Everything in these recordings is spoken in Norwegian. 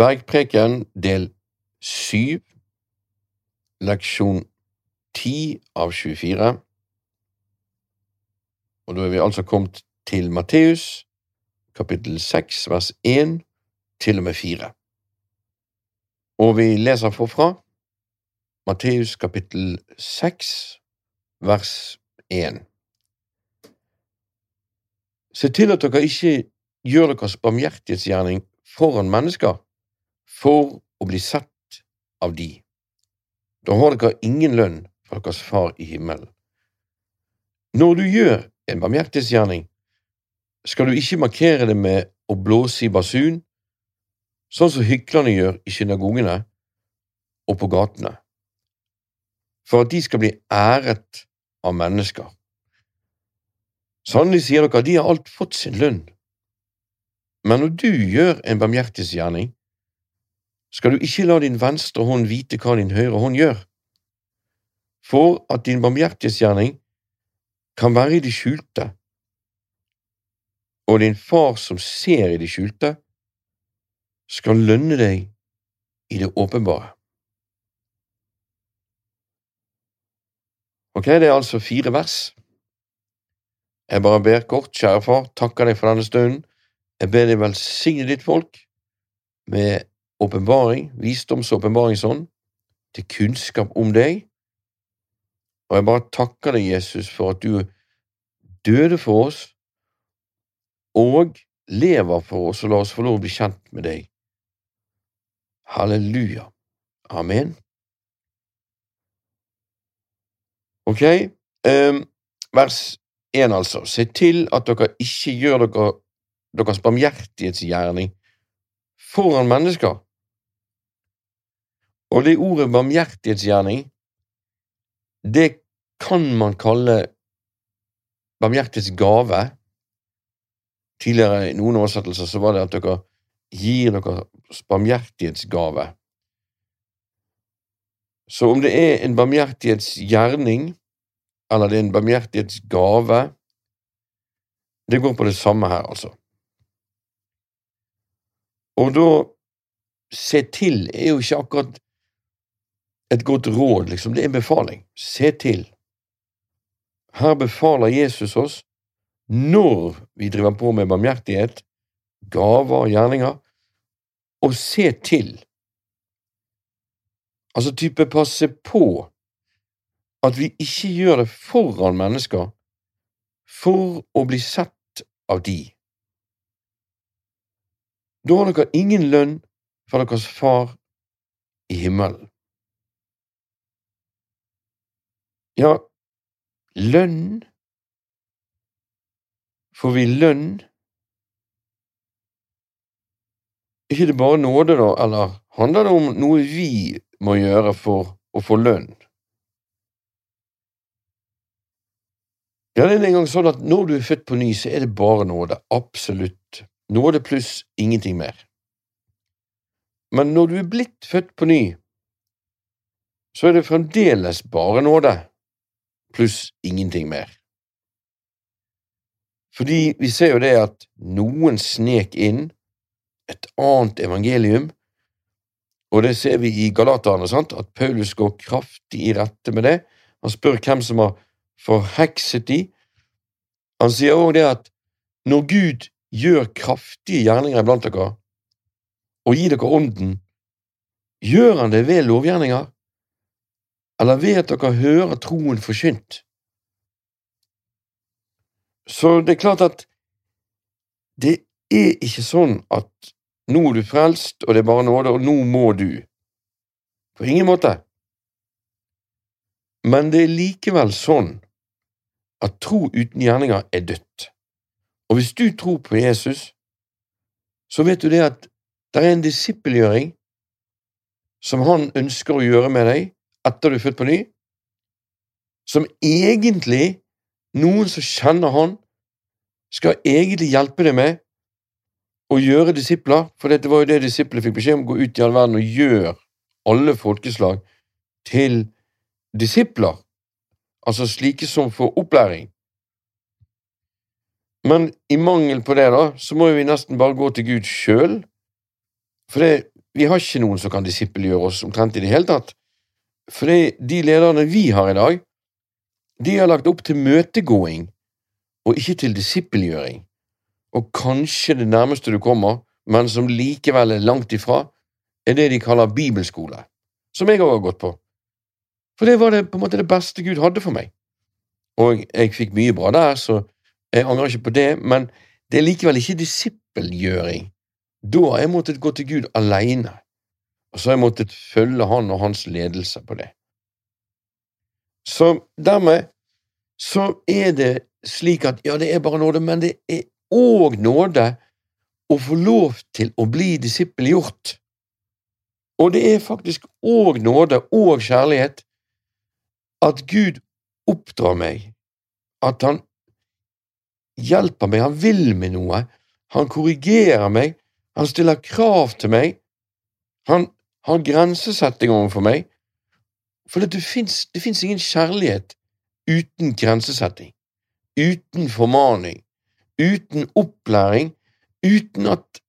Bergpreken del 7, leksjon 10 av 24. Og da er vi altså kommet til Matteus, kapittel 6, vers 1 til og med 4. Og vi leser forfra Matteus kapittel 6, vers 1. Se til at dere ikke gjør deres barmhjertighetsgjerning foran mennesker for å bli sett av de. Da har dere ingen lønn fra deres Far i himmelen. Når du gjør en barmhjertighetsgjerning, skal du ikke markere det med å blåse i basun, sånn som hyklerne gjør i synagogene og på gatene, for at de skal bli æret av mennesker. Sannelig sier dere, at de har alt fått sin lønn. Men når du gjør en barmhjertighetsgjerning, skal du ikke la din venstre hånd vite hva din høyre hånd gjør, for at din barmhjertighetsgjerning kan være i det skjulte, og din far som ser i det skjulte, skal lønne deg i det åpenbare. Ok, det er altså fire vers. Jeg bare ber kort, kjære far, takker deg for denne stunden. Jeg ber deg velsigne ditt folk med åpenbaring, visdoms- til kunnskap om deg. Og jeg bare takker deg, Jesus, for at du døde for oss og lever for oss, og la oss få lov å bli kjent med deg. Halleluja. Amen. Ok, um, vers 1 altså. Se til at dere ikke gjør dere, deres barmhjertighetsgjerning foran mennesker. Og det ordet barmhjertighetsgjerning, det kan man kalle barmhjertighetsgave. Tidligere i noen oversettelser så var det at dere gir deres barmhjertighetsgave. Så om det er en barmhjertighetsgjerning, eller det er en barmhjertighetsgave, det går på det samme her, altså. Og da se til er jo ikke akkurat et godt råd, liksom, det er en befaling. Se til. Her befaler Jesus oss, når vi driver på med barmhjertighet, gaver og gjerninger, å se til. Altså type passe på at vi ikke gjør det foran mennesker for å bli sett av de. Da har dere ingen lønn fra deres far i himmelen. Ja, lønn Får vi lønn? Er ikke det bare nåde, da, eller handler det om noe vi må gjøre for å få lønn? Ja, det er en gang sånn at når du er født på ny, så er det bare nåde. Absolutt. Nåde pluss ingenting mer. Men når du er blitt født på ny, så er det fremdeles bare nåde pluss ingenting mer. Fordi vi ser jo det at noen snek inn et annet evangelium, og det ser vi i Galaterne, sant? at Paulus går kraftig i rette med det. Han spør hvem som har forhekset de. Han sier òg det at når Gud gjør kraftige gjerninger iblant dere, og gir dere ånden, gjør han det ved lovgjerninger, eller ved at dere hører troen forkynt? Så det er klart at det er ikke sånn at nå er du frelst, og det er bare nåde, og nå må du. På ingen måte. Men det er likevel sånn at tro uten gjerninger er dødt. Og hvis du tror på Jesus, så vet du det at det er en disippelgjøring som han ønsker å gjøre med deg etter du er født på ny, som egentlig noen som kjenner han, skal egentlig hjelpe deg med å gjøre disipler, for dette var jo det disiplene fikk beskjed om, gå ut i all verden og gjøre alle folkeslag til disipler, altså slike som får opplæring. Men i mangel på det, da, så må vi nesten bare gå til Gud sjøl, for det, vi har ikke noen som kan disippelgjøre oss omtrent i det hele tatt. For de lederne vi har i dag, de har lagt opp til møtegåing og ikke til disippelgjøring. Og kanskje det nærmeste du kommer, men som likevel er langt ifra, er det de kaller bibelskole, som jeg òg har gått på. For det var det, på en måte det beste Gud hadde for meg. Og jeg fikk mye bra der, så jeg angrer ikke på det, men det er likevel ikke disippelgjøring. Da har jeg måttet gå til Gud alene, og så har jeg måttet følge Han og Hans ledelse på det. Så dermed så er det slik at ja, det er bare nåde, men det er òg nåde å få lov til å bli disippelgjort. Og det er faktisk òg nåde og kjærlighet at Gud oppdrar meg, at Han hjelper meg, han vil meg noe, han korrigerer meg, han stiller krav til meg, han har grensesetting overfor meg, for det fins ingen kjærlighet uten grensesetting, uten formaning, uten opplæring, uten at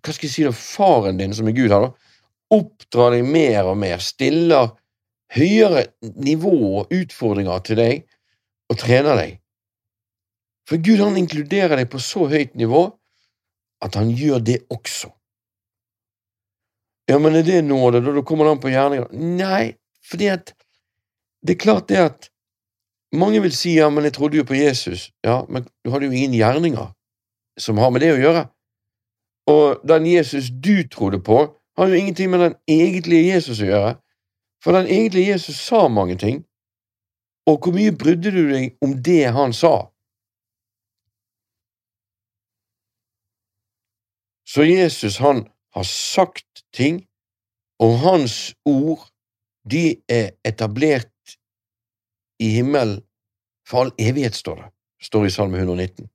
hva skal jeg si da, faren din, som er Gud her, da, oppdrar deg mer og mer, stiller høyere nivå og utfordringer til deg og trener deg. For Gud han inkluderer deg på så høyt nivå at han gjør det også. Ja, men er det nåde, da? Da kommer det an på gjerninger. Nei, fordi at det er klart det at mange vil si ja, men jeg trodde jo på Jesus. Ja, men du hadde jo ingen gjerninger som har med det å gjøre. Og den Jesus du trodde på, har jo ingenting med den egentlige Jesus å gjøre. For den egentlige Jesus sa mange ting, og hvor mye brydde du deg om det han sa? Så Jesus, han har sagt ting, og hans ord, de er etablert i himmelen for all evighet, står det. Står i Salme 119.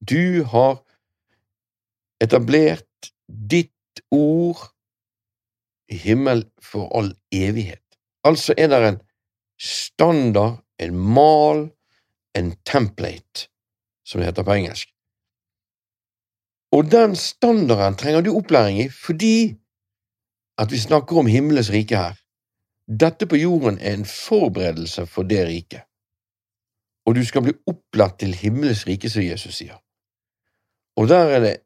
Du har etablert ditt ord i himmel for all evighet. Altså er det en standard, en mal, en template, som det heter på engelsk. Og den standarden trenger du opplæring i fordi at vi snakker om himmelens rike her. Dette på jorden er en forberedelse for det riket. Og du skal bli opplært til himmelens rike, som Jesus sier. Og der er det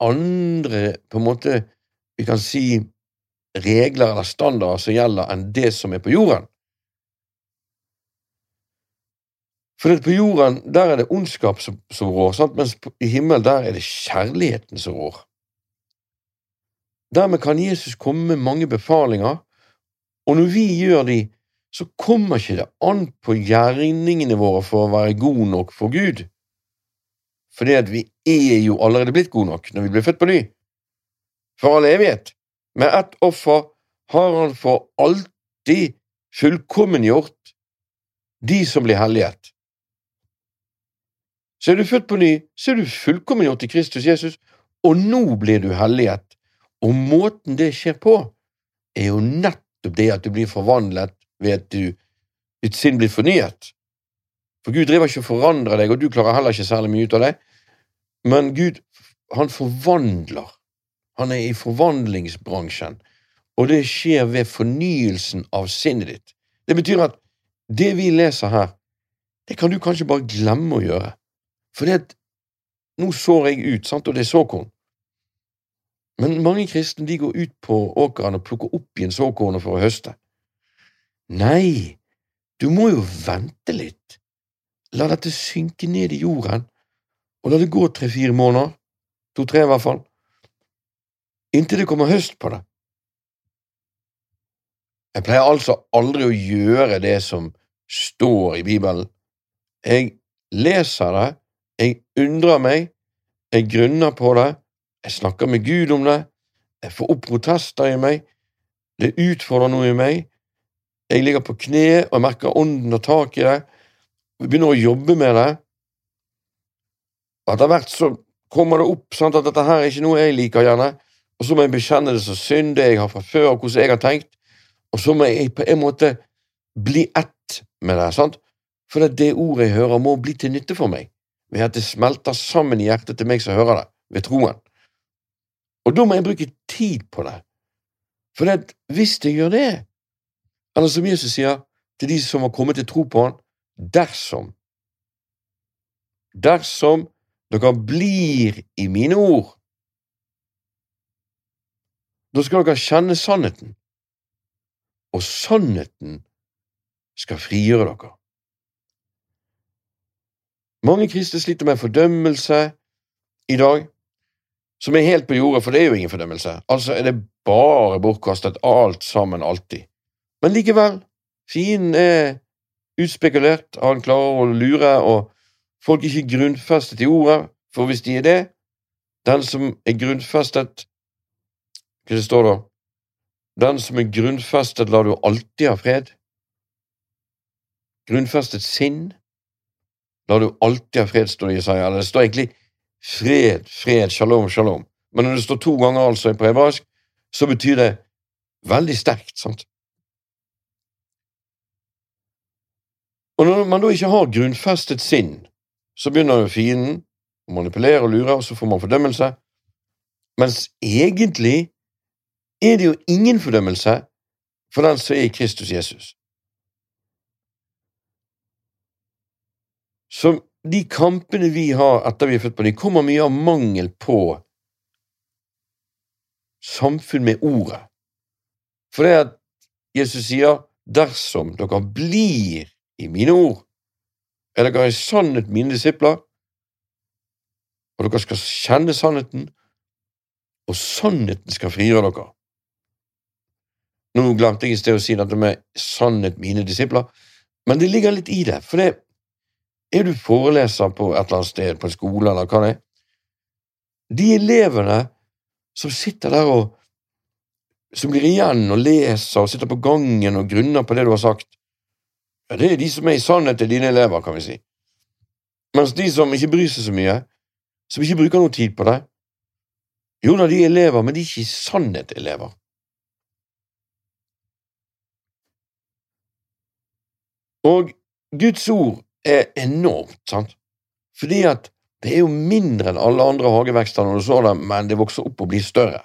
andre, på en måte, vi kan si, regler eller standarder som gjelder enn det som er på jorden. For på jorden der er det ondskap som, som rår, sant? mens i himmelen der er det kjærligheten som rår. Dermed kan Jesus komme med mange befalinger, og når vi gjør de, så kommer ikke det an på gjerningene våre for å være gode nok for Gud, fordi at vi er jo allerede blitt gode nok når vi blir født på ny, for all evighet. Med ett offer har han for alltid fullkommengjort de som blir helliget. Så er du født på ny, så er du fullkommen gjort i Kristus Jesus, og nå blir du helliget. Og måten det skjer på, er jo nettopp det at du blir forvandlet ved at du, ditt sinn blir fornyet. For Gud driver ikke og forandrer deg, og du klarer heller ikke særlig mye ut av det, men Gud, han forvandler. Han er i forvandlingsbransjen, og det skjer ved fornyelsen av sinnet ditt. Det betyr at det vi leser her, det kan du kanskje bare glemme å gjøre. Fordi at nå sår jeg ut, sant, og det er såkorn. Men mange kristne de går ut på åkeren og plukker opp igjen såkornet for å høste. Nei, du må jo vente litt. La dette synke ned i jorden, og la det gå tre–fire måneder, to–tre i hvert fall, inntil det kommer høst på det. Jeg pleier altså aldri å gjøre det som står i Bibelen. Jeg leser det, jeg undrer meg, jeg grunner på det, jeg snakker med Gud om det, jeg får opp protester i meg, det utfordrer noe i meg, jeg ligger på kne og jeg merker ånden og tak i det, vi begynner å jobbe med det. Etter hvert så kommer det opp sant, at dette her er ikke noe jeg liker, gjerne, og så må jeg bekjenne det som synd, det jeg har fra før, og hvordan jeg har tenkt, og så må jeg på en måte bli ett med det, sant? for det ordet jeg hører, må bli til nytte for meg ved at det smelter sammen i hjertet til meg som hører det, ved troen. Og da må jeg bruke tid på det. For det, hvis jeg gjør det, eller som Jesus sier til de som har kommet til tro på han, dersom Dersom dere blir i mine ord, da skal dere kjenne sannheten, og sannheten skal frigjøre dere. Mange kristne sliter med fordømmelse i dag, som er helt på jordet, for det er jo ingen fordømmelse. Altså er det bare bortkastet, alt sammen, alltid. Men likevel, fienden er utspekulert, han klarer å lure, og folk er ikke grunnfestet i ordet, for hvis de er det, den som er grunnfestet Hva det står da? Den som er grunnfestet, lar du alltid ha fred. Grunnfestet sinn lar du alltid ha fred, står det i. Eller det står egentlig fred, fred, shalom, shalom. Men når det står to ganger altså på hebraisk, så betyr det veldig sterkt. sant? Og når man da ikke har grunnfestet sinn, så begynner jo fienden å manipulere og lure, og så får man fordømmelse. Mens egentlig er det jo ingen fordømmelse for den som er i Kristus Jesus. Så de kampene vi har etter vi er født på ny, kommer mye av mangel på samfunn med ordet. For det at Jesus sier dersom dere blir i mine ord, er dere i sannhet mine disipler, og dere skal kjenne sannheten, og sannheten skal frigjøre dere. Nå glemte jeg i sted å si dette med sannhet mine disipler, men det ligger litt i det, for det er du foreleser på et eller annet sted, på en skole eller hva det er, de elevene som sitter der og som blir igjen og leser og sitter på gangen og grunner på det du har sagt, ja, det er de som er i sannhet til dine elever, kan vi si. Mens de som ikke bryr seg så mye, som ikke bruker noe tid på deg, jo da, de er elever, men de er ikke i sannhet elever. Og Guds ord er enormt, sant, fordi at det er jo mindre enn alle andre hagevekster når du så det, men det vokser opp og blir større.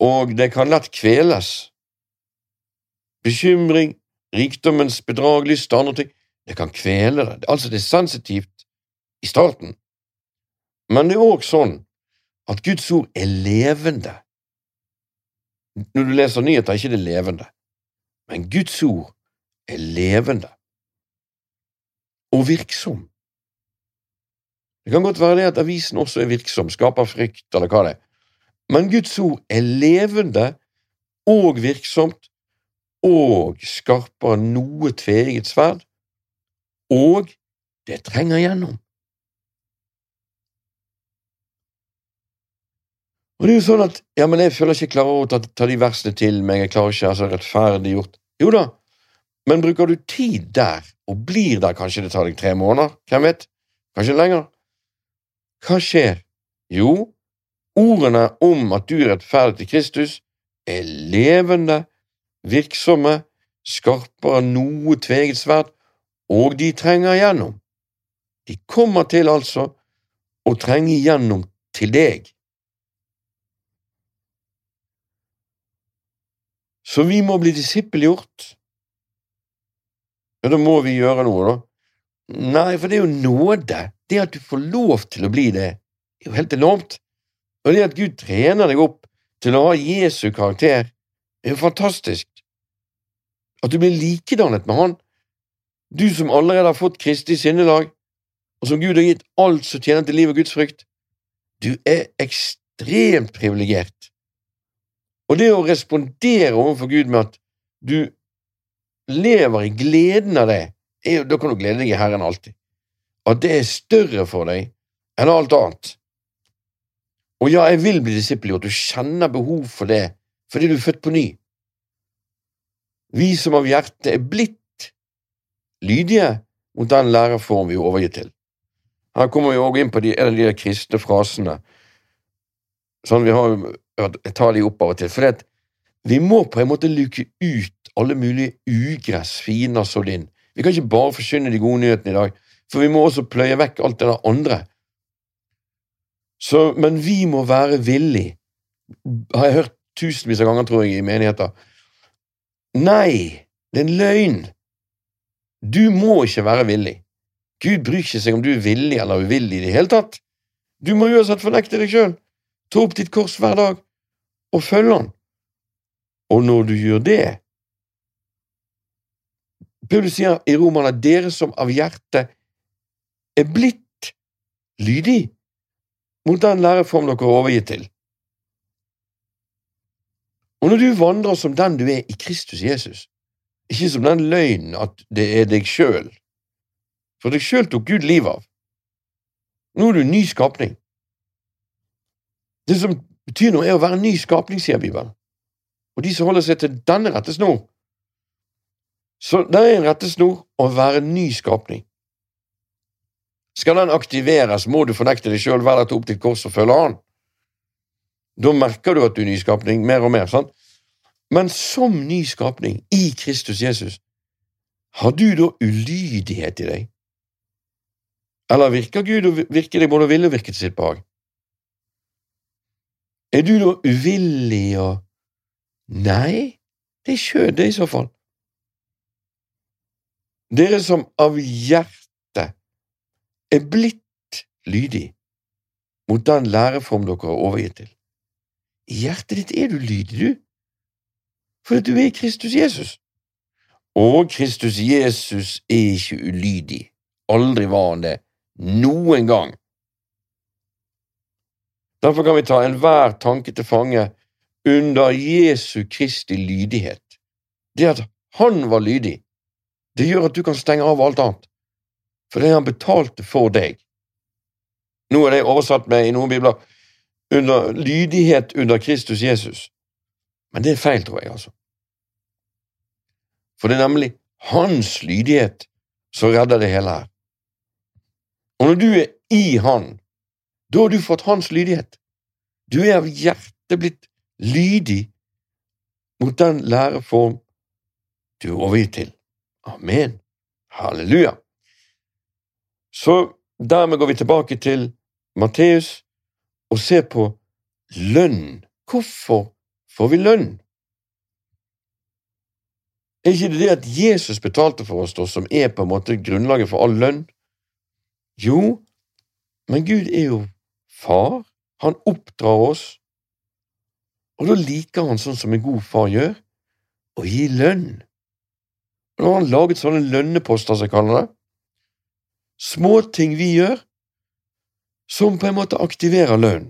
Og det kan lett kveles. Bekymring, rikdommens bedragelyst og andre ting, det kan kvele det. Altså, det er sensitivt i starten, men det er òg sånn at Guds ord er levende. Når du leser nyheter, er ikke det levende, men Guds ord er levende og virksom. Det kan godt være det at avisen også er virksom, skaper frykt, eller hva det er, men Guds ord er levende og virksomt og skarpere enn noe tveegget sverd, og det trenger gjennom. Og det er jo sånn at ja, men jeg føler ikke jeg klarer å ta, ta de versene til meg, jeg klarer ikke altså rettferdiggjort. Jo da, men bruker du tid der, og blir der kanskje det tar deg tre måneder, hvem vet, kanskje lenger, hva skjer? Jo, ordene om at du er rettferdig til Kristus, er levende virksomme, skarpere enn noe tveget sverd, og de trenger igjennom. De kommer til, altså, å trenge igjennom til deg. Så vi må bli disippelgjort. Ja, da må vi gjøre noe, da. Nei, for det er jo nåde. Det at du får lov til å bli det, er jo helt enormt. Og det at Gud trener deg opp til å ha Jesu karakter, er jo fantastisk. At du blir likedannet med Han, du som allerede har fått Kristi sinnelag, og som Gud har gitt alt som tjener til liv og Guds frykt. Du er ekstremt privilegert. Og det å respondere overfor Gud med at du lever i gleden av det, er, da kan du glede deg i Herren alltid. At det er større for deg enn alt annet. Og ja, jeg vil bli disippelgjort, du kjenner behov for det fordi du er født på ny. Vi som av hjertet er blitt lydige mot den læreform vi er overgitt til. Her kommer vi også inn på de, en av de kristne frasene. Sånn vi har, Jeg tar de opp av og til. For det, vi må på en måte luke ut alle mulige ugress fiender sådd inn. Vi kan ikke bare forsyne de gode nyhetene i dag, for vi må også pløye vekk alt det der andre. Så, men vi må være villig. Har jeg hørt tusenvis av ganger, tror jeg, i menigheter. Nei, det er en løgn. Du må ikke være villig. Gud bryr ikke seg om du er villig eller uvillig i det hele tatt. Du må uansett fornekte deg sjøl, ta opp ditt kors hver dag og følge Han. Og når du gjør det Paulus sier i Romerne at dere som av hjertet er blitt lydig mot den læreform dere er overgitt til. Og når du vandrer som den du er i Kristus Jesus, ikke som den løgnen at det er deg sjøl, for deg sjøl tok Gud livet av. Nå er du en ny skapning. Det som betyr noe, er å være en ny skapning, sier Bibelen. Og de som holder seg til denne rettesnor, så det er en rettesnor å være en ny skapning. Skal den aktiveres, må du fornekte deg sjøl, være til opp til kors og følge an. Da merker du at du er nyskapning mer og mer. sant? Men som ny skapning i Kristus Jesus, har du da ulydighet i deg? Eller virker Gud og virker deg både å ville og virke til sitt behag? Er du da uvillig og Nei, det er skjød, det, i så fall. Dere som av hjertet er blitt lydig mot den læreform dere har overgitt til. I hjertet ditt er du lydig, du, fordi du er Kristus Jesus. Og Kristus Jesus er ikke ulydig. Aldri var han det. Noen gang. Derfor kan vi ta enhver tanke til fange under Jesu Kristi lydighet. Det at han var lydig, det gjør at du kan stenge av alt annet, for det han betalte for deg. Nå er det oversatt med i noen bibler under lydighet under Kristus Jesus, men det er feil, tror jeg, altså. For det er nemlig hans lydighet som redder det hele her. Og når du er i Han, da har du fått hans lydighet. Du er av hjertet blitt lydig mot den læreform du er overgitt til. Amen. Halleluja. Så dermed går vi tilbake til Matteus og ser på lønn. Hvorfor får vi lønn? Er ikke det det at Jesus betalte for oss, da, som er på en måte grunnlaget for all lønn? Jo, men Gud er jo far. Han oppdrar oss, og da liker han sånn som en god far gjør, å gi lønn. Og Nå har han laget sånne lønneposter, som jeg kaller det. Småting vi gjør, som på en måte aktiverer lønn.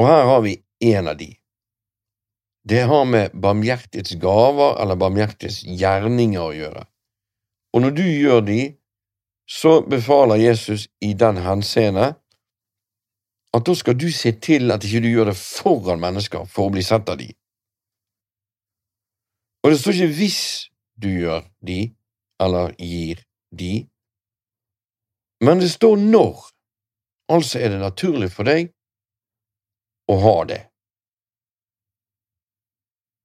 Og her har vi en av de. Det har med barmhjertighets gaver eller barmhjertighets gjerninger å gjøre. Og når du gjør de, så befaler Jesus i den henseende at da skal du se til at ikke du gjør det foran mennesker for å bli sett av de. Og det står ikke hvis du gjør de, eller gir de, men det står når. Altså er det naturlig for deg å ha det.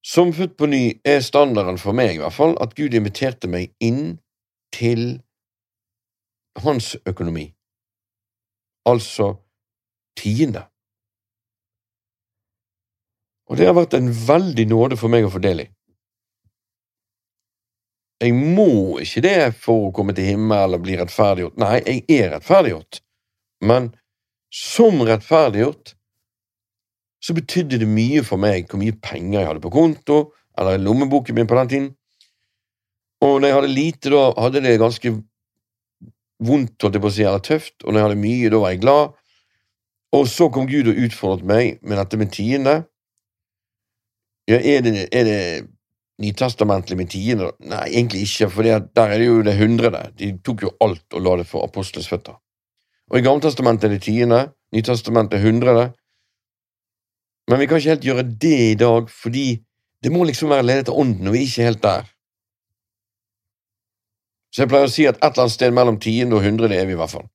Som født på ny er standarden for meg, i hvert fall, at Gud inviterte meg inn til hans økonomi, altså tiende. Og det har vært en veldig nåde for meg å få del i. Jeg må ikke det for å komme til himmelen eller bli rettferdiggjort. Nei, jeg er rettferdiggjort, men som rettferdiggjort så betydde det mye for meg hvor mye penger jeg hadde på konto, eller i lommeboken min på den tiden. Og når jeg hadde lite, da hadde det ganske vondt, holdt jeg på å si, eller tøft, og når jeg hadde mye, da var jeg glad. Og så kom Gud og utfordret meg med dette med tiende. Ja, er det, er det nytestamentlig med tiende? Nei, egentlig ikke, for der er det jo det hundrede. De tok jo alt og la det for apostelens føtter. Og i Gammeltestamentet er det tiende, Nytestamentet er hundrede. Men vi kan ikke helt gjøre det i dag, fordi det må liksom være ledet av Ånden, og vi er ikke helt der. Så jeg pleier å si at et eller annet sted mellom tiende og hundrede er vi i hvert fall.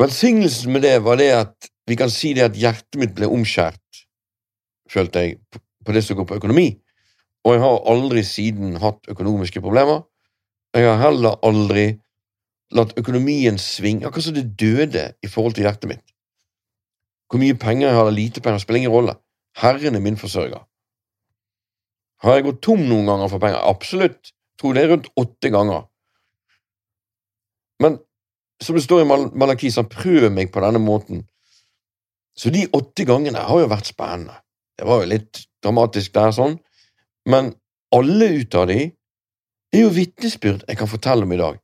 Velsignelsen med det var det at vi kan si det at hjertet mitt ble omskjært, følte jeg, på det som går på økonomi, og jeg har aldri siden hatt økonomiske problemer. Jeg har heller aldri latt økonomien svinge, akkurat som det døde i forhold til hjertet mitt. Hvor mye penger jeg har eller lite penger, spiller ingen rolle. Herren er min forsørger. Har jeg gått tom noen ganger for penger? Absolutt. Jeg tror det er rundt åtte ganger. Men som det står i Mal Malakis, han prøver meg på denne måten. Så de åtte gangene har jo vært spennende. Det var jo litt dramatisk der, sånn, men alle ut av de er jo vitnesbyrd jeg kan fortelle om i dag,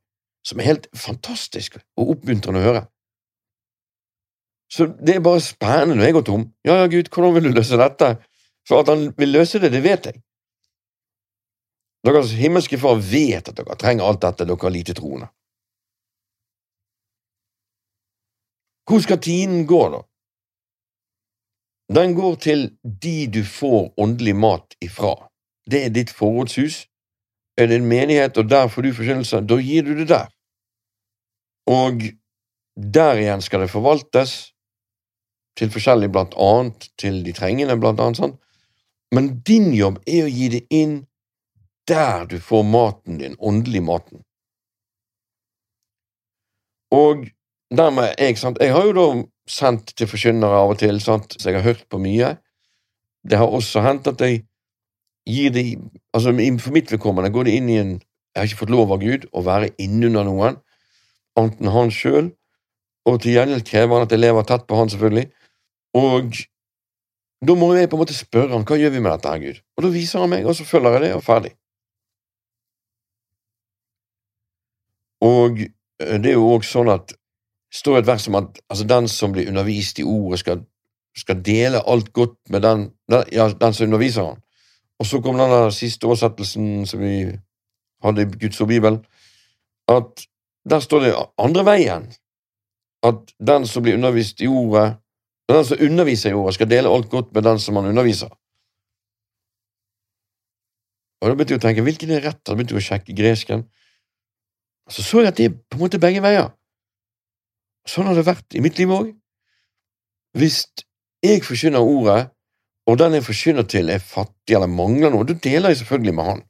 som er helt fantastisk og oppmuntrende å høre. Så det er bare spennende når jeg går tom. Ja, ja, Gud, hvordan vil du løse dette? For at han vil løse det, det vet jeg. Deres himmelske Far vet at dere trenger alt dette, dere har lite troende. Hvor skal tiden gå, da? Den går til de du får åndelig mat ifra. Det er ditt forrådshus. Er det en menighet, og der får du forkynnelse, da gir du det der. Og der igjen skal det forvaltes til forskjellig, blant annet til de trengende, blant annet sånn. Men din jobb er å gi det inn der du får maten din, åndelig maten. Og dermed jeg, sant, jeg har jo da sendt til forkynnere av og til, sant, så jeg har hørt på mye. Det har også hendt at jeg gir det altså For mitt vedkommende går det inn i en Jeg har ikke fått lov av Gud å være innunder noen, annet han sjøl, og til gjengjeld krever han at jeg lever tett på han, selvfølgelig. Og da må jeg på en måte spørre han hva gjør vi med dette, her, Gud? Og da viser han meg, og så følger jeg det, og ferdig. Og eh, det er jo òg sånn at står et vers om at altså, den som blir undervist i ordet, skal, skal dele alt godt med den, den, ja, den som underviser han. Og så kom den siste oversettelsen som vi hadde i Guds ord Bibel, at der står det andre veien. At den som blir undervist i ordet, den som underviser i ordet, skal dele alt godt med den som han underviser. Og Da begynte jeg å tenke hvilken er rett? Da begynte jeg å sjekke gresken. Så så jeg at det er på en måte begge veier. Sånn har det vært i mitt liv òg. Hvis jeg forkynner ordet, og den jeg forkynner til, er fattig eller mangler noe, da deler jeg selvfølgelig med han.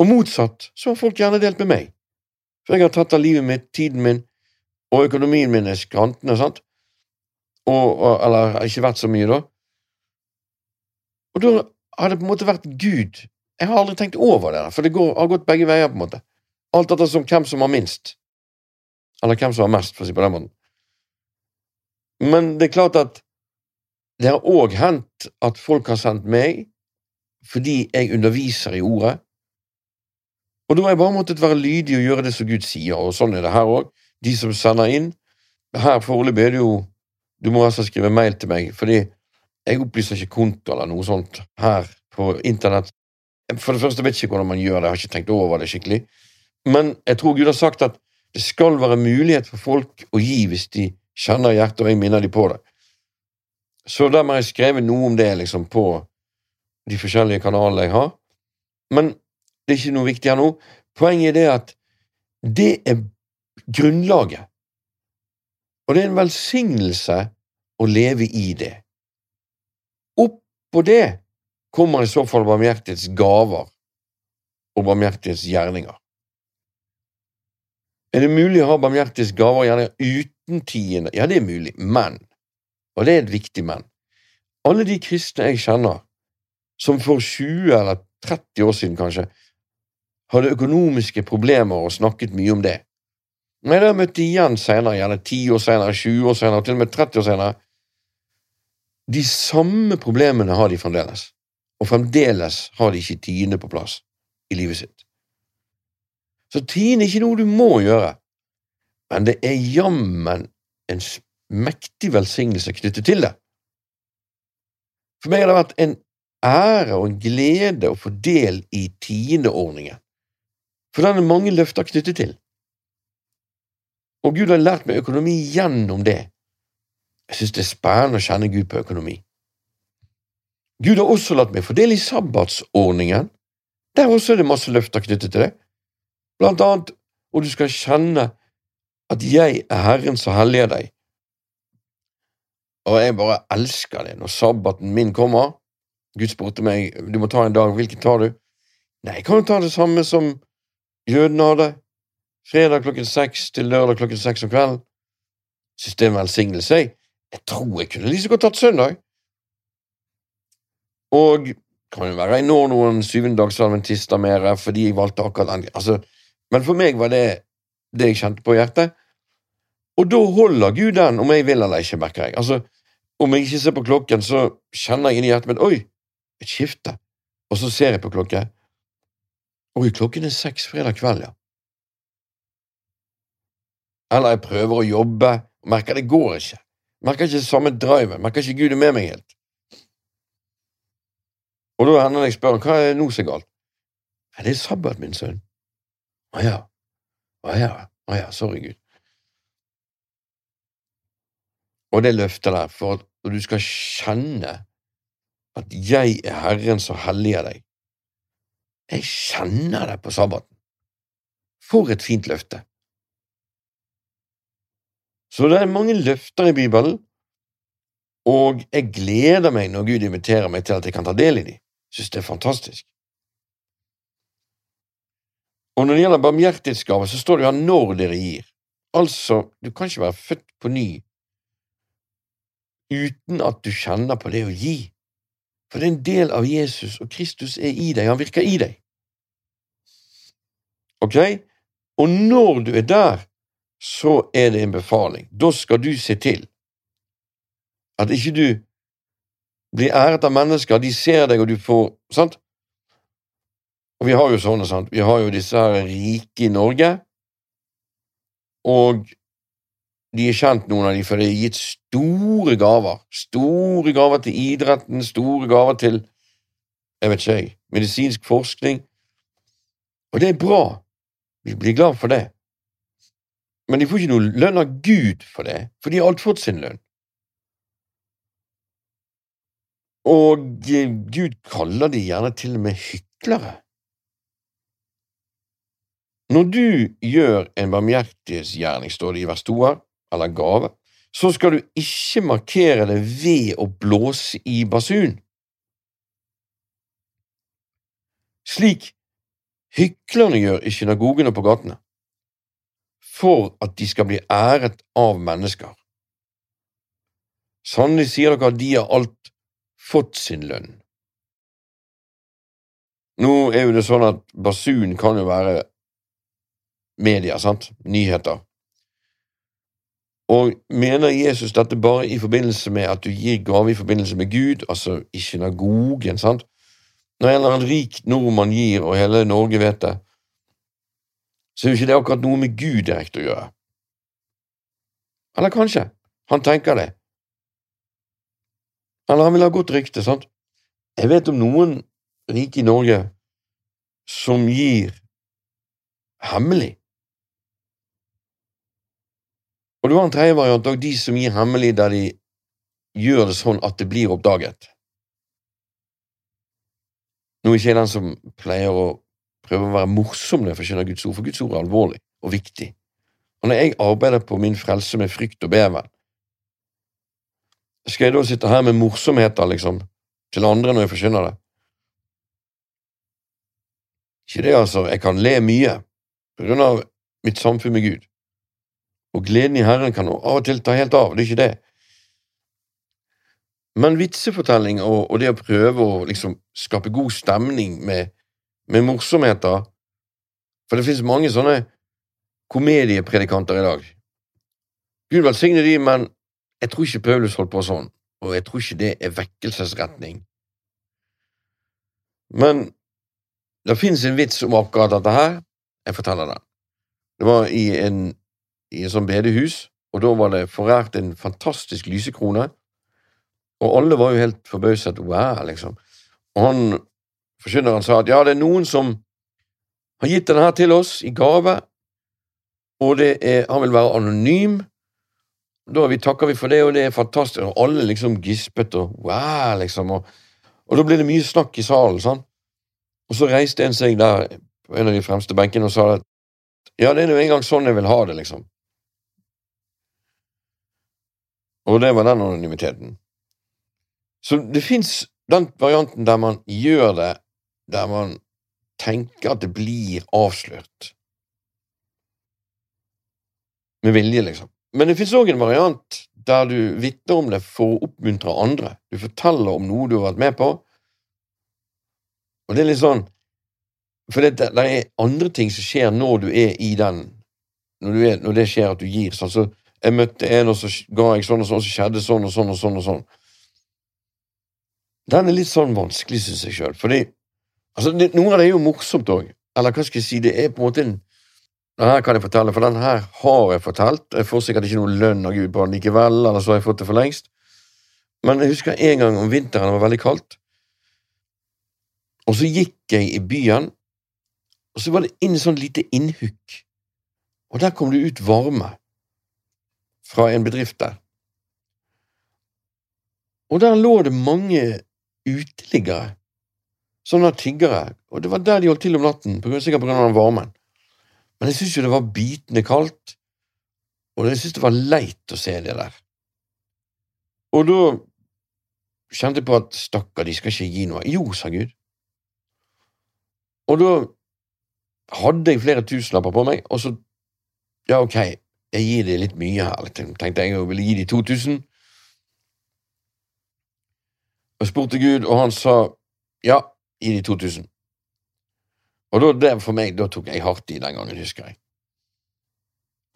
Og motsatt så har folk gjerne delt med meg, for jeg har tatt av livet mitt, tiden min, og økonomien min er skrantende, sant, og, og, eller ikke vært så mye, da. Og da har det på en måte vært Gud. Jeg har aldri tenkt over det, for det går, har gått begge veier, på en måte. Alt etter som hvem som har minst. Eller hvem som har mest, for å si på den måten. Men det er klart at det har òg hendt at folk har sendt meg fordi jeg underviser i ordet. Og da har jeg bare måttet være lydig og gjøre det som Gud sier, og sånn er det her òg. De som sender inn Her foreløpig er det jo Du må altså skrive mail til meg, fordi jeg opplyser ikke konto eller noe sånt her på internett. For det første vet jeg ikke hvordan man gjør det, jeg har ikke tenkt over det skikkelig. Men jeg tror Gud har sagt at det skal være mulighet for folk å gi hvis de kjenner hjertet, og jeg minner dem på det. Så der må jeg skrive noe om det liksom på de forskjellige kanalene jeg har. Men det er ikke noe viktig her nå. Poenget er det at det er grunnlaget. Og det er en velsignelse å leve i det. Oppå det kommer i så fall barmhjertighets gaver og barmhjertighets gjerninger. Er det mulig å ha barmhjertighets gaver gjerne uten tiende? Ja, det er mulig, men, og det er et viktig men, alle de kristne jeg kjenner, som for 20 eller 30 år siden kanskje hadde økonomiske problemer og snakket mye om det, når jeg da møtte igjen senere, gjerne 10 år senere, 20 år senere, til og med 30 år senere, de samme problemene har de fremdeles, og fremdeles har de ikke tiende på plass i livet sitt. Så tiende er ikke noe du må gjøre, men det er jammen en mektig velsignelse knyttet til det. For meg har det vært en ære og en glede å få del i tiendeordningen, for den er mange løfter knyttet til. Og Gud har lært meg økonomi gjennom det. Jeg synes det er spennende å kjenne Gud på økonomi. Gud har også latt meg få del i sabbatsordningen. Der også er det masse løfter knyttet til det blant annet, og du skal kjenne at jeg er Herren som helliger deg. Og jeg bare elsker det når sabbaten min kommer. Gud spurte meg du må ta en dag, hvilken tar du? Nei, jeg kan jo ta det samme som jødene hadde. fredag klokken seks til lørdag klokken seks om kvelden. Systemet velsignelse. Jeg, jeg tror jeg kunne like godt tatt søndag. Og kan jo være jeg når noen syvendedagsadventister mer fordi jeg valgte akkurat den. Altså, men for meg var det det jeg kjente på hjertet. Og da holder Gud den, om jeg vil eller ikke, merker jeg. Altså, om jeg ikke ser på klokken, så kjenner jeg inni hjertet mitt Oi, et skifte. Og så ser jeg på klokken. Oi, klokken er seks fredag kveld, ja. Eller jeg prøver å jobbe og merker det går ikke. Merker ikke samme driven. Merker ikke Gud er med meg helt. Og da hender det jeg spør hva er nå så galt. Er det sabbat, min sønn. Å ja. Å ja. Å ja. Sorry, Gud. Og det løftet der, for at du skal kjenne at jeg er Herren som helliger deg. Jeg kjenner deg på sabbaten. For et fint løfte. Så det er mange løfter i Bibelen, og jeg gleder meg når Gud inviterer meg til at jeg kan ta del i dem. Synes det er fantastisk. Og når det gjelder barmhjertighetsgave, så står det jo her når dere gir. Altså, du kan ikke være født på ny uten at du kjenner på det å gi. For det er en del av Jesus, og Kristus er i deg, han virker i deg. Ok? Og når du er der, så er det en befaling. Da skal du se til at ikke du blir æret av mennesker, de ser deg, og du får Sant? Og vi har jo sånne, sant. Vi har jo disse her rike i Norge, og de er kjent, noen av de, for de har gitt store gaver. Store gaver til idretten, store gaver til jeg vet ikke medisinsk forskning. Og det er bra. Vi blir glad for det. Men de får ikke noe lønn av Gud for det, for de har alt fått sin lønn. Og Gud kaller de gjerne til og med hyklere. Når du gjør en barmhjertighetsgjerning, står det i vers 2 her, eller gave, så skal du ikke markere det ved å blåse i basun. Slik hyklerne gjør i synagogene på gatene, for at de skal bli æret av mennesker. Sannelig sier dere at de har alt fått sin lønn. Nå er jo det sånn at basun kan jo være media, sant, nyheter. Og mener Jesus dette bare i forbindelse med at du gir gave i forbindelse med Gud, altså i synagogen, sant? Når en eller annen rik nordmann gir, og hele Norge vet det, så er jo ikke det akkurat noe med Gud direkte å gjøre. Eller kanskje. Han tenker det. Eller han vil ha godt rykte, sant? Jeg vet om noen rike i Norge som gir hemmelig. Og du har en tredje variant òg, de som gir hemmelig der de gjør det sånn at det blir oppdaget. Nå er ikke jeg den som pleier å prøve å være morsom når jeg forkynner Guds ord, for Guds ord er alvorlig og viktig. Og når jeg arbeider på min frelse med frykt og beven, skal jeg da sitte her med morsomheter, liksom, til andre når jeg forkynner det? Ikke det, altså. Jeg kan le mye på grunn av mitt samfunn med Gud. Og gleden i Herren kan av og til ta helt av, det er ikke det. Men vitsefortelling og, og det å prøve å liksom skape god stemning med, med morsomheter For det finnes mange sånne komediepredikanter i dag. Gud velsigne de, men jeg tror ikke Paulus holdt på sånn, og jeg tror ikke det er vekkelsesretning. Men det finnes en vits om akkurat dette her. Jeg forteller den. Det var i en et sånt bedehus, og da var det forært en fantastisk lysekrone, og alle var jo helt forbauset. Wow, liksom. Og han forkynneren sa at ja, det er noen som har gitt denne her til oss i gave, og er, han vil være anonym. Da vi takker vi for det, og det er fantastisk. Og alle liksom gispet og wow, liksom. Og, og da ble det mye snakk i salen, sånn. Og så reiste en seg der på en av de fremste benkene og sa at ja, det er nå engang sånn jeg vil ha det, liksom. Og det var den anonymiteten. Så det fins den varianten der man gjør det der man tenker at det blir avslørt. med vilje, liksom. Men det fins òg en variant der du vitner om det for å oppmuntre andre. Du forteller om noe du har vært med på, og det er litt sånn For det, det er andre ting som skjer når du er i den Når, er, når det skjer at du gir. sånn så Jeg møtte en, og så ga jeg sånn og sånn, og så skjedde sånn og sånn og sånn. og sånn. Den er litt sånn vanskelig, syns jeg sjøl. Fordi altså, det, noe av det er jo morsomt òg. Eller hva skal jeg si, det er på en måte en her kan jeg fortelle, for den her har jeg fortalt. Jeg får sikkert ikke noe lønn av Gud på den likevel, eller så har jeg fått det for lengst. Men jeg husker en gang om vinteren det var veldig kaldt, og så gikk jeg i byen, og så var det inn sånn lite innhukk, og der kom det ut varme fra en bedrift der. Og der lå det mange uteliggere, sånne tiggere, og det var der de holdt til om natten, sikkert på grunn av varmen. Men jeg syntes jo det var bitende kaldt, og jeg syntes det var leit å se det der. Og da kjente jeg på at stakkar, de skal ikke gi noe. Jo, sa Gud. Og da hadde jeg flere tusenlapper på meg, og så Ja, ok, jeg gir dem litt mye her, tenkte jeg, og ville gi de 2000. Og spurte Gud, og han sa ja, gi de 2000. Og da, det for meg, da tok jeg hardt i den gangen, husker jeg.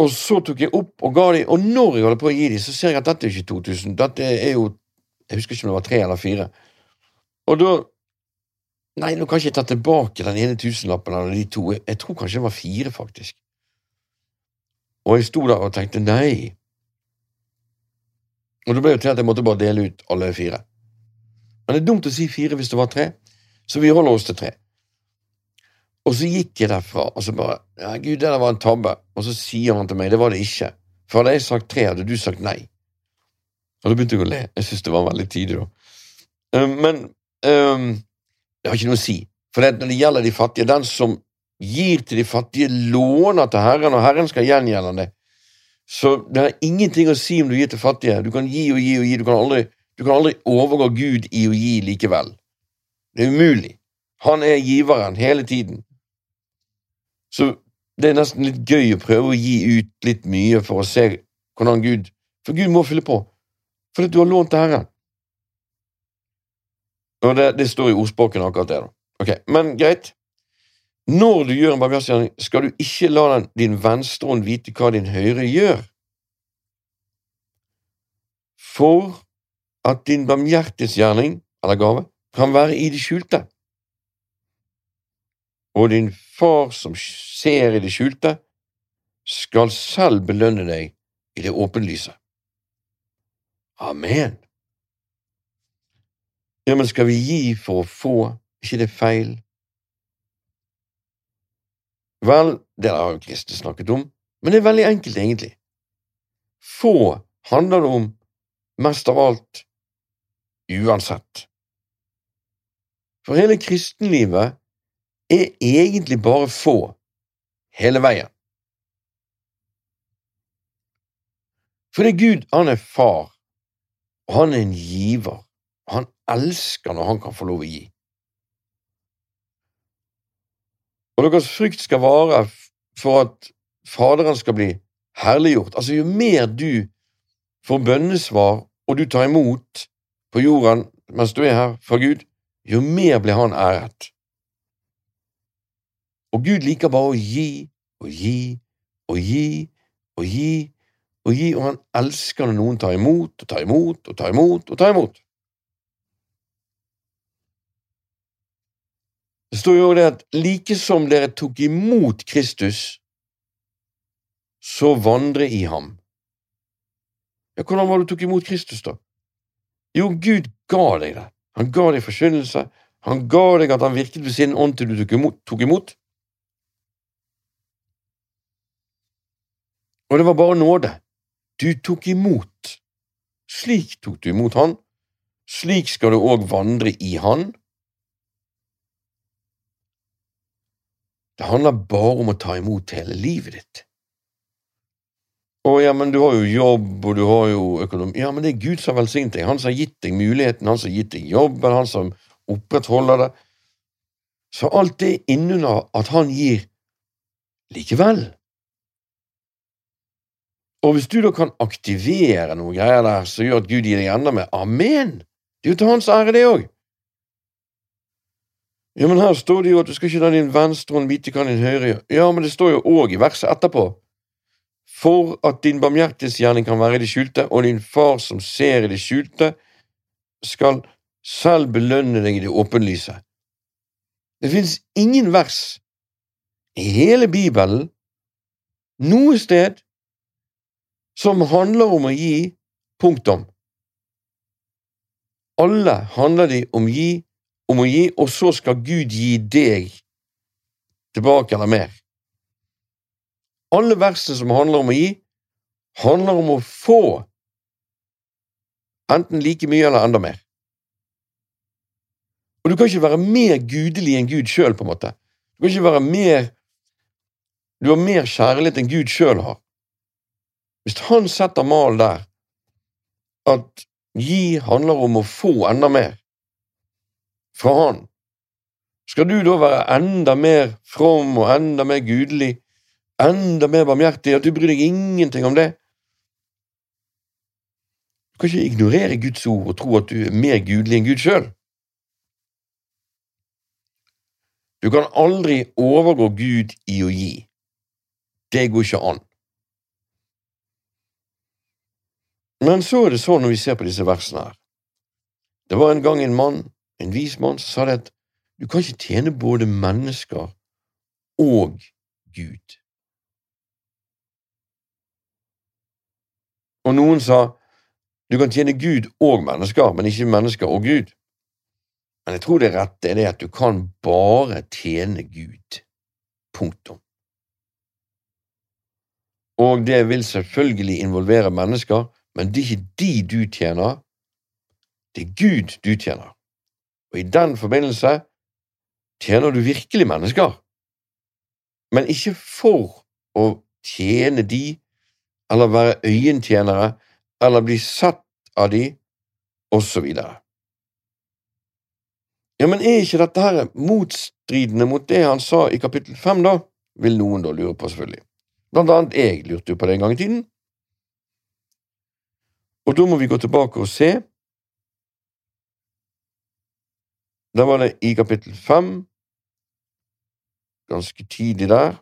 Og så tok jeg opp og ga dem, og når jeg holder på å gi dem, så ser jeg at dette er ikke 2000, dette er jo Jeg husker ikke om det var tre eller fire. Og da Nei, nå kan jeg ikke ta tilbake den ene tusenlappen eller de to, jeg tror kanskje det var fire, faktisk. Og jeg sto der og tenkte nei. Og det ble jo til at jeg måtte bare dele ut alle fire. Men det er dumt å si fire hvis det var tre, så vi holder oss til tre. Og så gikk jeg derfra, og så bare ja, Gud, det der var en tabbe. Og så sier han til meg det var det ikke. For hadde jeg sagt tre, hadde du sagt nei. Og da begynte jeg å le. Jeg syntes det var veldig tidlig, da. Um, men um, det har ikke noe å si. For når det gjelder de fattige, den som gir til de fattige, låner til Herren, og Herren skal gjengjelde det. Så det har ingenting å si om du gir til fattige. Du kan gi og gi og gi. Du kan aldri, du kan aldri overgå Gud i å gi likevel. Det er umulig. Han er giveren hele tiden. Så det er nesten litt gøy å prøve å gi ut litt mye for å se hvordan Gud For Gud må fylle på, fordi du har lånt til Herren. Og det, det står i ordspråken akkurat det, da. Ok, Men greit. Når du gjør en barmhjertighetsgjerning, skal du ikke la den, din venstre hånd vite hva din høyre gjør. For at din barmhjertighetsgjerning, eller gave, kan være i det skjulte og din far som ser i det skjulte, skal selv belønne deg i det åpenlyse. Amen. Ja, men skal vi gi for å få, ikke det feil? Vel, det har Kristus snakket om, men det er veldig enkelt, egentlig. Få handler det om mest av alt uansett. For hele kristenlivet er egentlig bare få hele veien. Fordi Gud, han er far, og han er en giver. Og han elsker når han kan få lov å gi. Og deres frykt skal vare for at Faderen skal bli herliggjort. Altså, jo mer du får bønnesvar, og du tar imot på jorden mens du er her for Gud, jo mer blir han æret. Og Gud liker bare å gi og gi og gi og gi og gi, og han elsker når noen tar imot og tar imot og tar imot og tar imot. Det står jo det at like som dere tok imot Kristus, så vandre i ham. Ja, hvordan var det du tok imot Kristus, da? Jo, Gud ga deg det. Han ga deg forkynnelse. Han ga deg at han virket ved sin ånd til du tok imot. Tok imot. Og det var bare nåde. Du tok imot. Slik tok du imot Han. Slik skal du òg vandre i Han. Det handler bare om å ta imot hele livet ditt. Å ja, men du har jo jobb, og du har jo økonomi Ja, men det er Gud som har velsignet deg. Han som har gitt deg muligheten, han som har gitt deg jobben, han som opprettholder det. Så alt det innunder at han gir likevel. Og hvis du da kan aktivere noen greier der som gjør at Gud gir deg enda mer, amen! Det er jo til hans ære, det òg. Ja, men her står det jo at du skal ikke la din venstre hånd vite hva din høyre gjør. Ja, men det står jo òg i verset etterpå. For at din barmhjertighetsgjerning kan være i det skjulte, og din far som ser i det skjulte, skal selv belønne deg i det åpenlyse. Det finnes ingen vers i hele Bibelen, noe sted, som handler om å gi punktum. Alle handler de om, gi, om å gi, og så skal Gud gi deg tilbake eller mer. Alle versene som handler om å gi, handler om å få enten like mye eller enda mer. Og du kan ikke være mer gudelig enn Gud sjøl, på en måte. Du kan ikke være mer Du har mer kjærlighet enn Gud sjøl har. Hvis han setter mal der, at gi handler om å få enda mer fra han, skal du da være enda mer from og enda mer gudelig, enda mer barmhjertig, at du bryr deg ingenting om det? Du kan ikke ignorere Guds ord og tro at du er mer gudelig enn Gud sjøl. Du kan aldri overgå Gud i å gi. Det går ikke an. Men så er det sånn når vi ser på disse versene her. Det var en gang en mann, en vis mann, sa det at du kan ikke tjene både mennesker og Gud. Og noen sa du kan tjene Gud og mennesker, men ikke mennesker og Gud. Men jeg tror det rette er det at du kan bare tjene Gud. Punktum. Og det vil selvfølgelig involvere mennesker, men det er ikke de du tjener, det er Gud du tjener. Og i den forbindelse tjener du virkelig mennesker, men ikke for å tjene de, eller være øyentjenere, eller bli satt av de, videre. Ja, men er ikke dette her motstridende mot det han sa i kapittel fem, da? Vil noen da lure på, selvfølgelig. Blant annet jeg lurte jo på det en gang i tiden. Og da må vi gå tilbake og se. Da var det i kapittel fem, ganske tidlig der.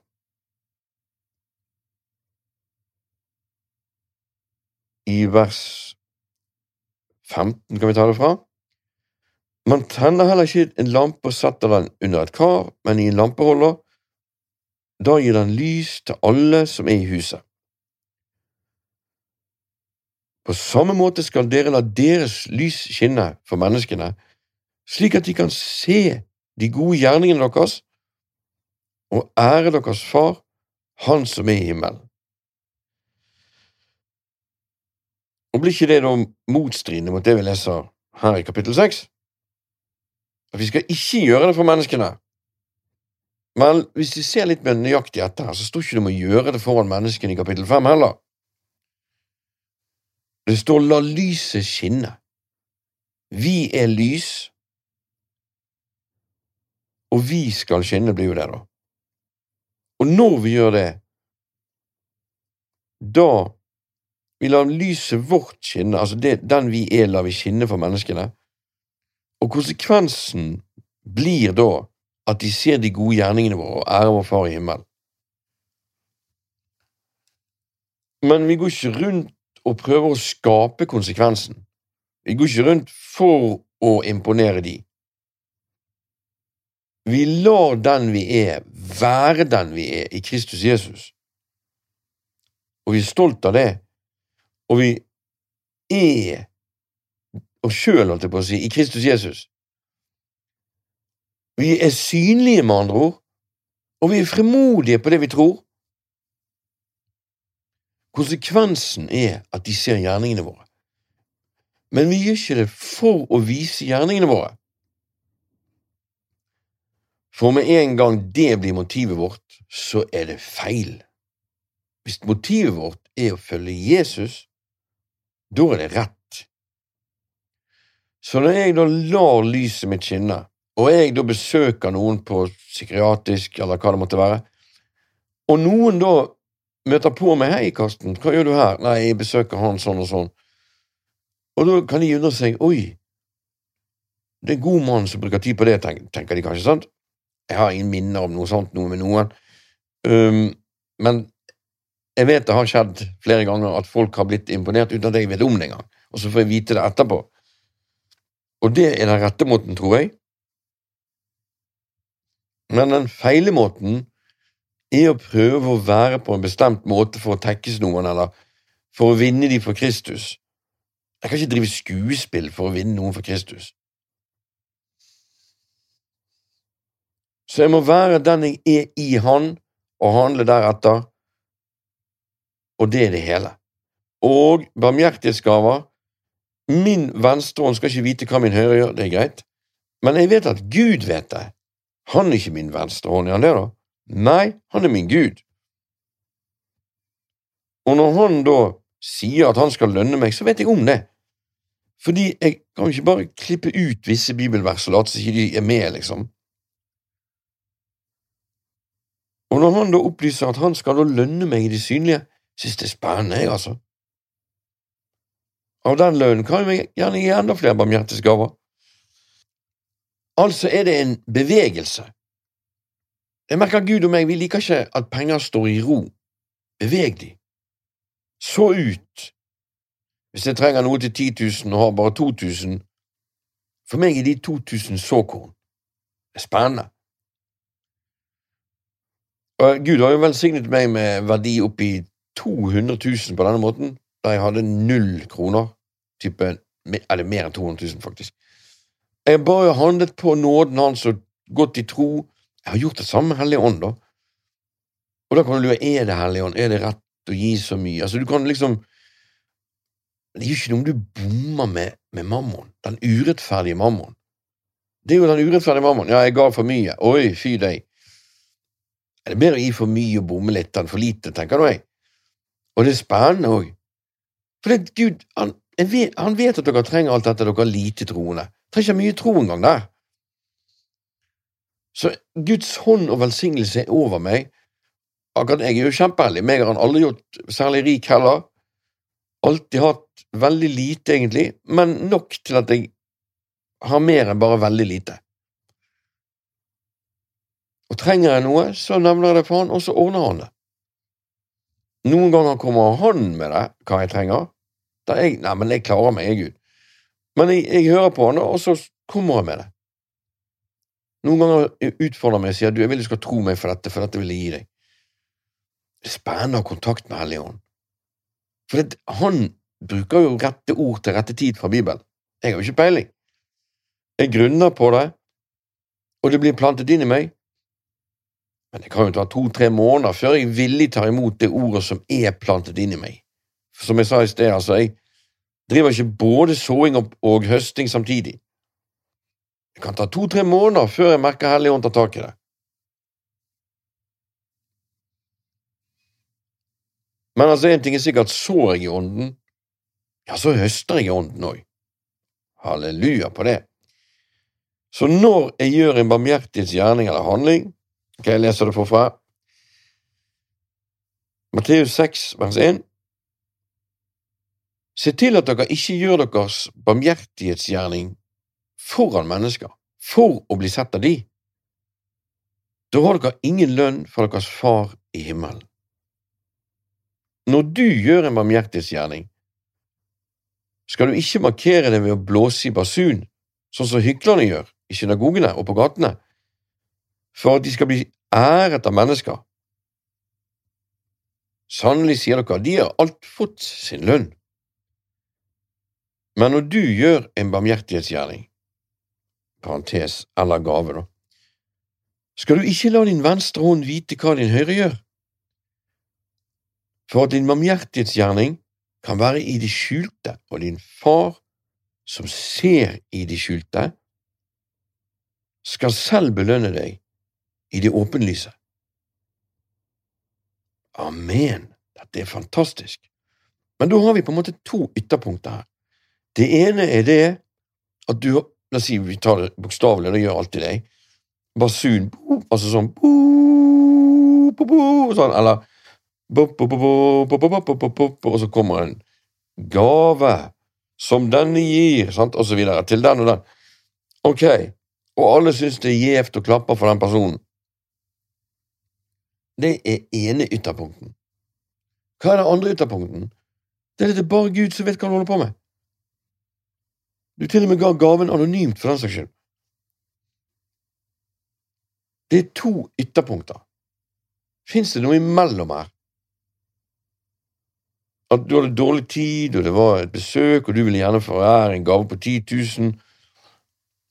I vers 15 kan vi ta det fra. Man tenner heller ikke en lampe og setter den under et kar, men i en lampeholder. Da gir den lys til alle som er i huset. På samme måte skal dere la deres lys skinne for menneskene, slik at de kan se de gode gjerningene deres og ære deres Far, Han som er i himmelen. Og Blir ikke det da motstridende mot det vi leser her i kapittel seks? At vi skal ikke gjøre det for menneskene. Men hvis vi ser litt mer nøyaktig etter her, så står ikke det om å gjøre det foran menneskene i kapittel fem heller. Det står la lyset skinne. Vi er lys, og vi skal skinne, blir jo det, da. Og når vi gjør det, da vi lar lyset vårt skinne, altså det, den vi er, lar vi skinne for menneskene, og konsekvensen blir da at de ser de gode gjerningene våre og ærer vår Far i himmelen. Men vi går ikke rundt og prøver å skape konsekvensen. Vi går ikke rundt for å imponere de. Vi lar den vi er, være den vi er i Kristus Jesus. Og vi er stolt av det, og vi er oss sjøl, holdt jeg på å si, i Kristus Jesus. Vi er synlige, med andre ord, og vi er frimodige på det vi tror. Konsekvensen er at de ser gjerningene våre. Men vi gjør ikke det for å vise gjerningene våre. For med en gang det blir motivet vårt, så er det feil. Hvis motivet vårt er å følge Jesus, da er det rett. Så når jeg da lar lyset mitt skinne, og jeg da besøker noen på psykiatrisk eller hva det måtte være, og noen da møter på meg 'Hei, Karsten, hva gjør du her?' 'Nei, jeg besøker han sånn og sånn.' Og da kan de undre seg 'Oi, det er en god mann som bruker tid på det', tenker de kanskje, sant? Jeg har ingen minner om noe sånt noe med noen. Um, men jeg vet det har skjedd flere ganger at folk har blitt imponert uten at jeg vet om det engang, og så får jeg vite det etterpå. Og det er den rette måten, tror jeg. Men den feile måten er å prøve å være på en bestemt måte for å tekkes noen, eller for å vinne de for Kristus. Jeg kan ikke drive skuespill for å vinne noen for Kristus. Så jeg må være den jeg er i Han, og handle deretter, og det er det hele. Og barmhjertighetsgaver Min venstre hånd skal ikke vite hva min høyre gjør, det er greit, men jeg vet at Gud vet det. Han er ikke min venstre hånd, er han det, da? Nei, han er min Gud. Og når han da sier at han skal lønne meg, så vet jeg om det. Fordi jeg kan ikke bare klippe ut visse bibelvers og late som ikke er med, liksom. Og når han da opplyser at han skal da lønne meg i det synlige, synes det er spennende, jeg, altså. Av den lønnen kan jeg gjerne gi enda flere barmhjertighetsgaver. Altså er det en bevegelse. Jeg merker Gud og meg, vi liker ikke at penger står i ro. Beveg de. Så ut. Hvis jeg trenger noe til 10 000 og har bare 2000, for meg er de 2000 såkorn. Det er spennende. Og Gud har jo velsignet meg med verdi oppi 200 000 på denne måten, da jeg hadde null kroner. Type, eller mer enn 200 000, faktisk. Jeg har bare handlet på nåden hans og gått i tro jeg har gjort det samme med Hellige Ånd, da. Og da kan du lure er det Hellig Ånd, er det rett å gi så mye? Altså, du kan liksom Det jo ikke noe du bommer med med mammon, den urettferdige mammon. Det er jo den urettferdige mammon. Ja, jeg ga for mye. Oi, fy deg. Er det bedre å gi for mye og bomme litt enn for lite, tenker du jeg. Og det er spennende òg. For det, Gud, han, vet, han, vet, at dere trenger alt dette, dere har lite troende. Trenger ikke mye tro engang der. Så Guds hånd og velsignelse er over meg. Akkurat jeg er jo kjempeheldig. Meg har han aldri gjort særlig rik heller. Alltid hatt veldig lite, egentlig, men nok til at jeg har mer enn bare veldig lite. Og trenger jeg noe, så nevner jeg det for han, og så ordner han det. Noen ganger kommer han med det, hva jeg trenger. Da jeg, nei, men jeg klarer meg, jeg, Gud. Men jeg, jeg hører på han, og så kommer han med det. Noen ganger utfordrer han meg og sier du, jeg vil du skal tro meg for dette, for dette vil jeg gi deg. Det spennende å ha kontakt med Helligånd. For det, han bruker jo rette ord til rette tid fra Bibelen. Jeg har jo ikke peiling. Jeg grunner på det, og det blir plantet inn i meg. Men det kan jo ta to–tre måneder før jeg villig tar imot det ordet som er plantet inn i meg. For som jeg sa i sted, altså, jeg driver ikke både såing og høsting samtidig. Det kan ta to–tre måneder før jeg merker Helligånd tar tak i det. Men altså, én ting er sikkert, sår jeg i ånden, ja, så høster jeg i ånden òg. Halleluja på det. Så når jeg gjør en barmhjertighetsgjerning eller handling, kan jeg leser det forfra? Matteus 6, vers 1. Se til at dere ikke gjør deres barmhjertighetsgjerning foran mennesker for å bli sett av de. Da har dere ingen lønn for deres far i himmelen. Når du gjør en barmhjertighetsgjerning, skal du ikke markere det ved å blåse i basun, sånn som hyklerne gjør i synagogene og på gatene, for at de skal bli æret av mennesker. Sannelig, sier dere, de har alt fått sin lønn. Men når du gjør en barmhjertighetsgjerning, parentes, eller gave, da. Skal du ikke la din venstre hånd vite hva din høyre gjør? For at din barmhjertighetsgjerning kan være i det skjulte, og din far, som ser i det skjulte, skal selv belønne deg i det åpenlyse. Amen! Dette er fantastisk. Men da har vi på en måte to ytterpunkter her. Det ene er det at du har La oss si vi tar det bokstavelig, det gjør alltid jeg. Basun Altså sånn Sånn, eller Og så kommer en gave som denne gir, sant, og så videre. Til den og den. Ok. Og alle syns det er gjevt å klappe for den personen. Det er ene ytterpunkten. Hva er det andre ytterpunkten? Det er det bare Gud som vet hva han holder på med. Du til og med ga gaven anonymt, for den saks skyld. Det er to ytterpunkter. Fins det noe imellom her? At du hadde dårlig tid, og det var et besøk, og du ville gjerne forære en gave på 10 000,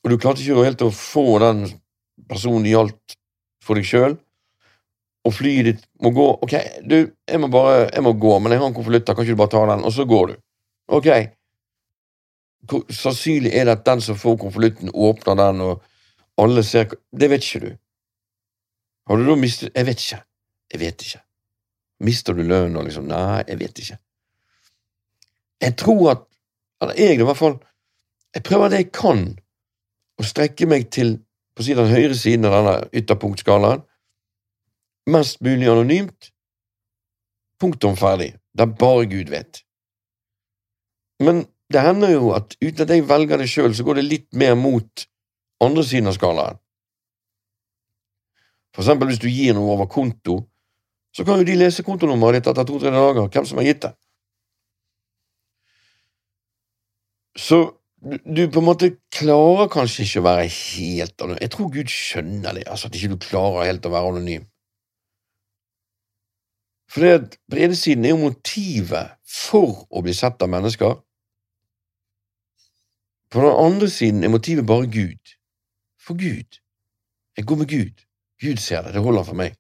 og du klarte ikke helt å få den personen det gjaldt, for deg sjøl, og flyet ditt må gå Ok, du, jeg må bare jeg må gå, men jeg har en konvolutt, kan ikke du bare ta den, og så går du. Ok. Hvor sannsynlig er det at den som får konvolutten, åpner den, og alle ser Det vet ikke du. Har du da mistet Jeg vet ikke. Jeg vet ikke. Mister du lønn og liksom Nei, jeg vet ikke. Jeg tror at Eller jeg, i hvert fall. Jeg prøver det jeg kan, å strekke meg til på siden den høyre siden av denne ytterpunktskalaen. Mest mulig anonymt. Punktum ferdig. Det er bare Gud vet. Men det hender jo at uten at jeg velger det sjøl, så går det litt mer mot andre siden av skalaen. For eksempel hvis du gir noe over konto, så kan jo de lese kontonummeret ditt etter to-tre dager, hvem som har gitt det. Så du på en måte klarer kanskje ikke å være helt anonym. Jeg tror Gud skjønner det, altså at ikke du klarer helt å være anonym. For det på ene siden er jo motivet for å bli sett av mennesker. På den andre siden er motivet bare Gud. For Gud. Jeg går med Gud. Gud ser det. Det holder for meg.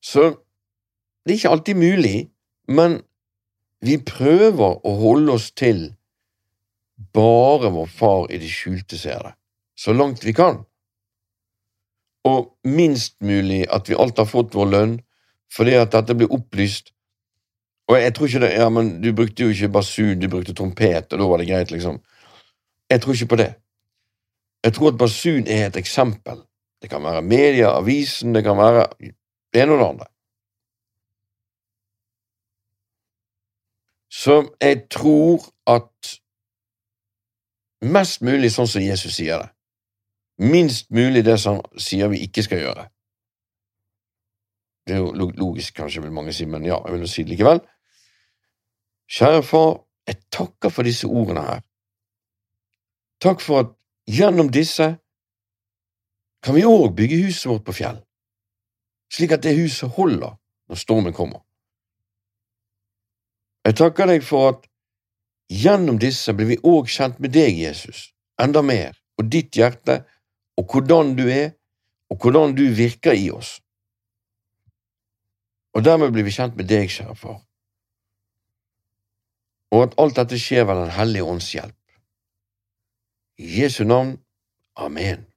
Så det er ikke alltid mulig, men vi prøver å holde oss til bare vår far i det skjulte ser det, så langt vi kan. Og minst mulig at vi alt har fått vår lønn, fordi at dette blir opplyst. Og jeg tror ikke det, ja, men Du brukte jo ikke basun, du brukte trompet, og da var det greit, liksom. Jeg tror ikke på det. Jeg tror at basun er et eksempel. Det kan være media, avisen, det kan være det ene og det andre. Så jeg tror at mest mulig sånn som Jesus sier det. Minst mulig det som sier vi ikke skal gjøre. Det er jo logisk, kanskje, vil mange si, men ja, jeg vil si det likevel. Kjære far, jeg takker for disse ordene her. Takk for at Gjennom disse kan vi òg bygge huset vårt på fjell, slik at det huset holder når stormen kommer. Jeg takker deg for at gjennom disse blir vi òg kjent med deg, Jesus, enda mer, og ditt hjerte, og hvordan du er, og hvordan du virker i oss. Og dermed blir vi kjent med deg, kjære far, og at alt dette skjer ved Den hellige ånds hjelp. I Jesu navn. Amen.